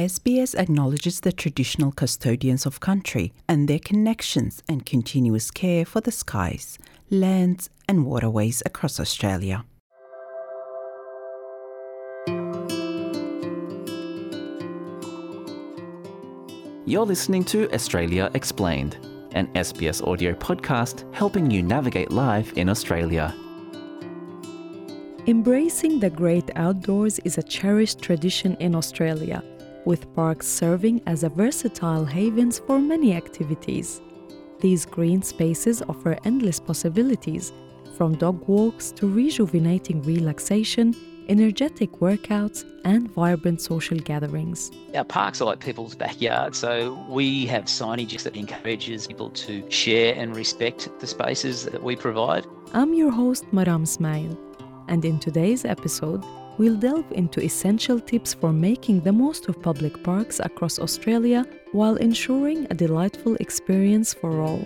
SBS acknowledges the traditional custodians of country and their connections and continuous care for the skies, lands, and waterways across Australia. You're listening to Australia Explained, an SBS audio podcast helping you navigate life in Australia. Embracing the great outdoors is a cherished tradition in Australia, with parks serving as a versatile havens for many activities. These green spaces offer endless possibilities, from dog walks to rejuvenating relaxation, energetic workouts, and vibrant social gatherings. Our parks are like people's backyards, so we have signage that encourages people to share and respect the spaces that we provide. I'm your host, Maram Smail, and in today's episode, we'll delve into essential tips for making the most of public parks across Australia while ensuring a delightful experience for all.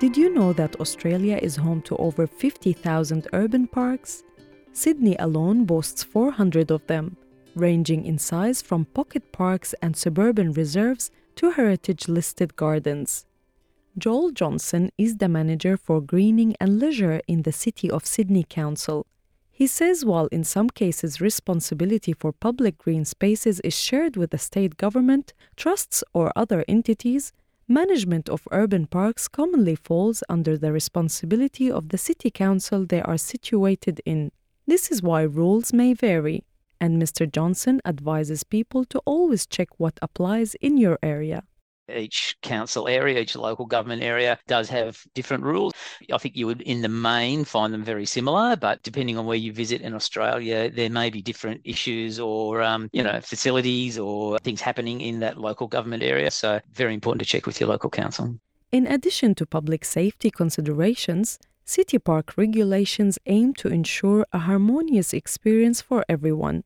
Did you know that Australia is home to over 50,000 urban parks? Sydney alone boasts 400 of them, ranging in size from pocket parks and suburban reserves to heritage listed gardens. Joel Johnson is the manager for greening and leisure in the City of Sydney Council. He says while in some cases responsibility for public green spaces is shared with the state government, trusts, or other entities, management of urban parks commonly falls under the responsibility of the city council they are situated in. This is why rules may vary, and Mr. Johnson advises people to always check what applies in your area each council area, each local government area does have different rules. I think you would, in the main, find them very similar, but depending on where you visit in Australia, there may be different issues or, um, you know, facilities or things happening in that local government area. So, very important to check with your local council. In addition to public safety considerations, city park regulations aim to ensure a harmonious experience for everyone.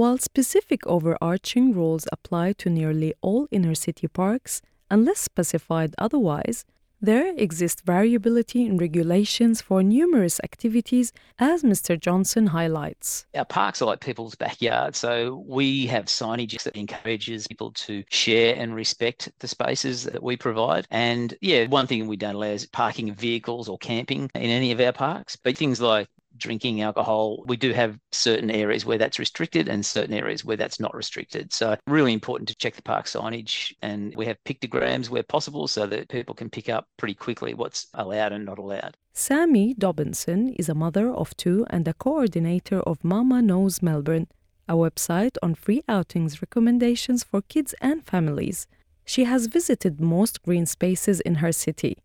While specific overarching rules apply to nearly all inner city parks, unless specified otherwise, there exists variability in regulations for numerous activities, as Mr. Johnson highlights. Our parks are like people's backyards, so we have signage that encourages people to share and respect the spaces that we provide. And yeah, one thing we don't allow is parking vehicles or camping in any of our parks, but things like drinking alcohol, we do have certain areas where that's restricted and certain areas where that's not restricted. So, really important to check the park signage. And we have pictograms where possible so that people can pick up pretty quickly what's allowed and not allowed. Sammy Dobinson is a mother of two and a coordinator of Mama Knows Melbourne, a website on free outings recommendations for kids and families. She has visited most green spaces in her city.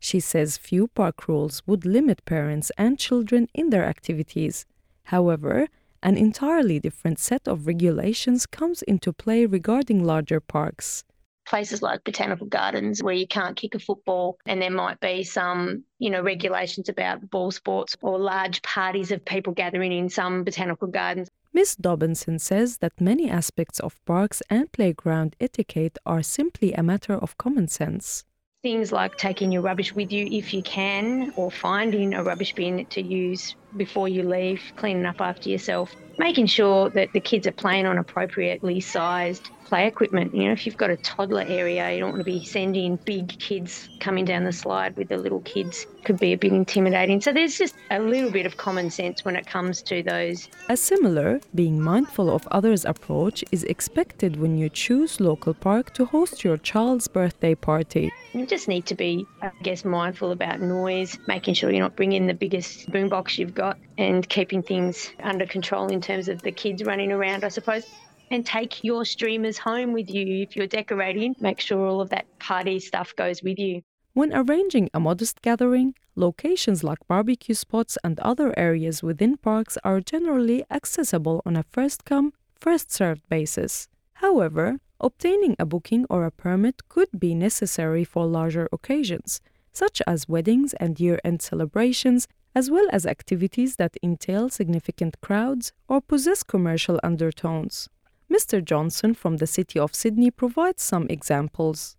She says few park rules would limit parents and children in their activities. However, an entirely different set of regulations comes into play regarding larger parks. Places like botanical gardens where you can't kick a football and there might be some, you know, regulations about ball sports or large parties of people gathering in some botanical gardens. Ms. Dobinson says that many aspects of parks and playground etiquette are simply a matter of common sense. Things like taking your rubbish with you if you can, or finding a rubbish bin to use before you leave, cleaning up after yourself, making sure that the kids are playing on appropriately sized play equipment. You know, if you've got a toddler area, you don't want to be sending big kids coming down the slide with the little kids. Could be a bit intimidating. So there's just a little bit of common sense when it comes to those. A similar, being mindful of others' approach is expected when you choose local park to host your child's birthday party. You just need to be, I guess, mindful about noise, making sure you're not bringing the biggest boombox you've got, and keeping things under control in terms of the kids running around, I suppose and take your streamers home with you if you're decorating. Make sure all of that party stuff goes with you. When arranging a modest gathering, locations like barbecue spots and other areas within parks are generally accessible on a first come, first served basis. However, obtaining a booking or a permit could be necessary for larger occasions, such as weddings and year end celebrations, as well as activities that entail significant crowds or possess commercial undertones. Mr. Johnson from the City of Sydney provides some examples.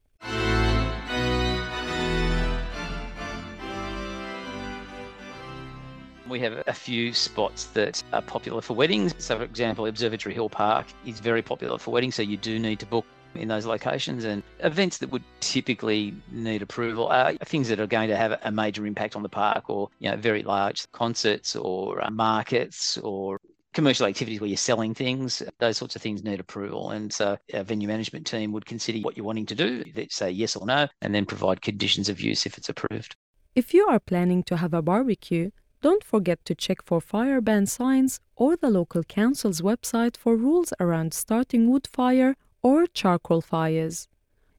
We have a few spots that are popular for weddings. So, for example, Observatory Hill Park is very popular for weddings, so you do need to book in those locations and events that would typically need approval are things that are going to have a major impact on the park or you know very large concerts or uh, markets or commercial activities where you're selling things, those sorts of things need approval. And so our venue management team would consider what you're wanting to do, They say yes or no, and then provide conditions of use if it's approved. If you are planning to have a barbecue, don't forget to check for fire ban signs or the local council's website for rules around starting wood fire or charcoal fires.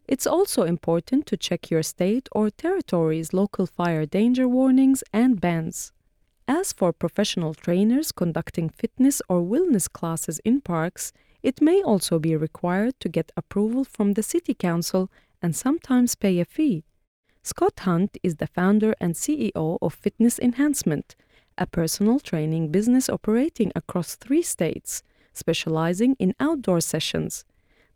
It's also important to check your state or territory's local fire danger warnings and bans. As for professional trainers conducting fitness or wellness classes in parks, it may also be required to get approval from the City Council and sometimes pay a fee. Scott Hunt is the founder and CEO of Fitness Enhancement, a personal training business operating across three states, specializing in outdoor sessions.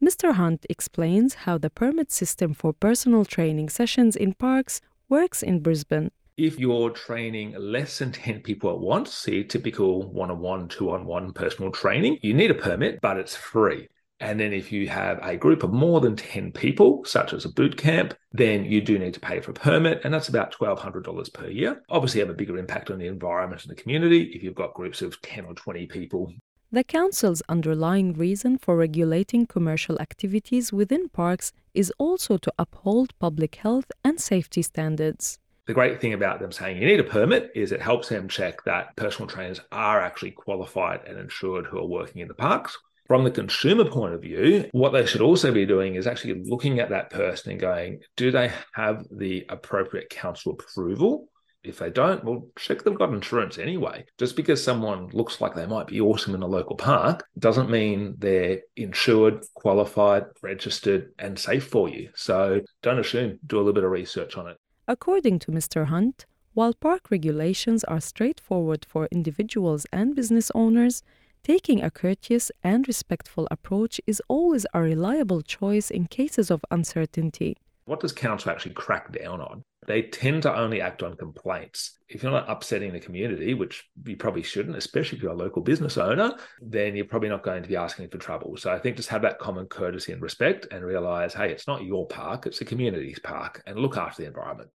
Mr. Hunt explains how the permit system for personal training sessions in parks works in Brisbane. If you're training less than 10 people at once, see typical one on one, two on one personal training, you need a permit, but it's free. And then if you have a group of more than 10 people, such as a boot camp, then you do need to pay for a permit, and that's about $1,200 per year. Obviously, have a bigger impact on the environment and the community if you've got groups of 10 or 20 people. The Council's underlying reason for regulating commercial activities within parks is also to uphold public health and safety standards. The great thing about them saying you need a permit is it helps them check that personal trainers are actually qualified and insured who are working in the parks. From the consumer point of view, what they should also be doing is actually looking at that person and going, do they have the appropriate council approval? If they don't, well, check they've got insurance anyway. Just because someone looks like they might be awesome in a local park doesn't mean they're insured, qualified, registered, and safe for you. So don't assume, do a little bit of research on it. According to Mr. Hunt, while park regulations are straightforward for individuals and business owners, taking a courteous and respectful approach is always a reliable choice in cases of uncertainty. What does council actually crack down on? They tend to only act on complaints. If you're not upsetting the community, which you probably shouldn't, especially if you're a local business owner, then you're probably not going to be asking for trouble. So I think just have that common courtesy and respect and realize, hey, it's not your park, it's the community's park, and look after the environment.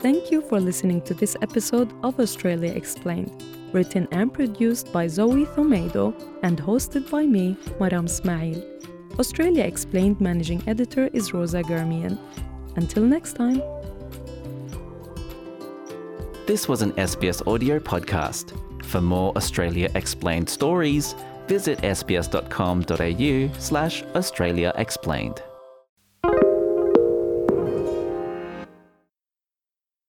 Thank you for listening to this episode of Australia Explained, written and produced by Zoe Thomaidou and hosted by me, Maram Smail. Australia Explained managing editor is Rosa Germian. Until next time. This was an SBS audio podcast. For more Australia Explained stories, visit sbs.com.au slash Australia Explained.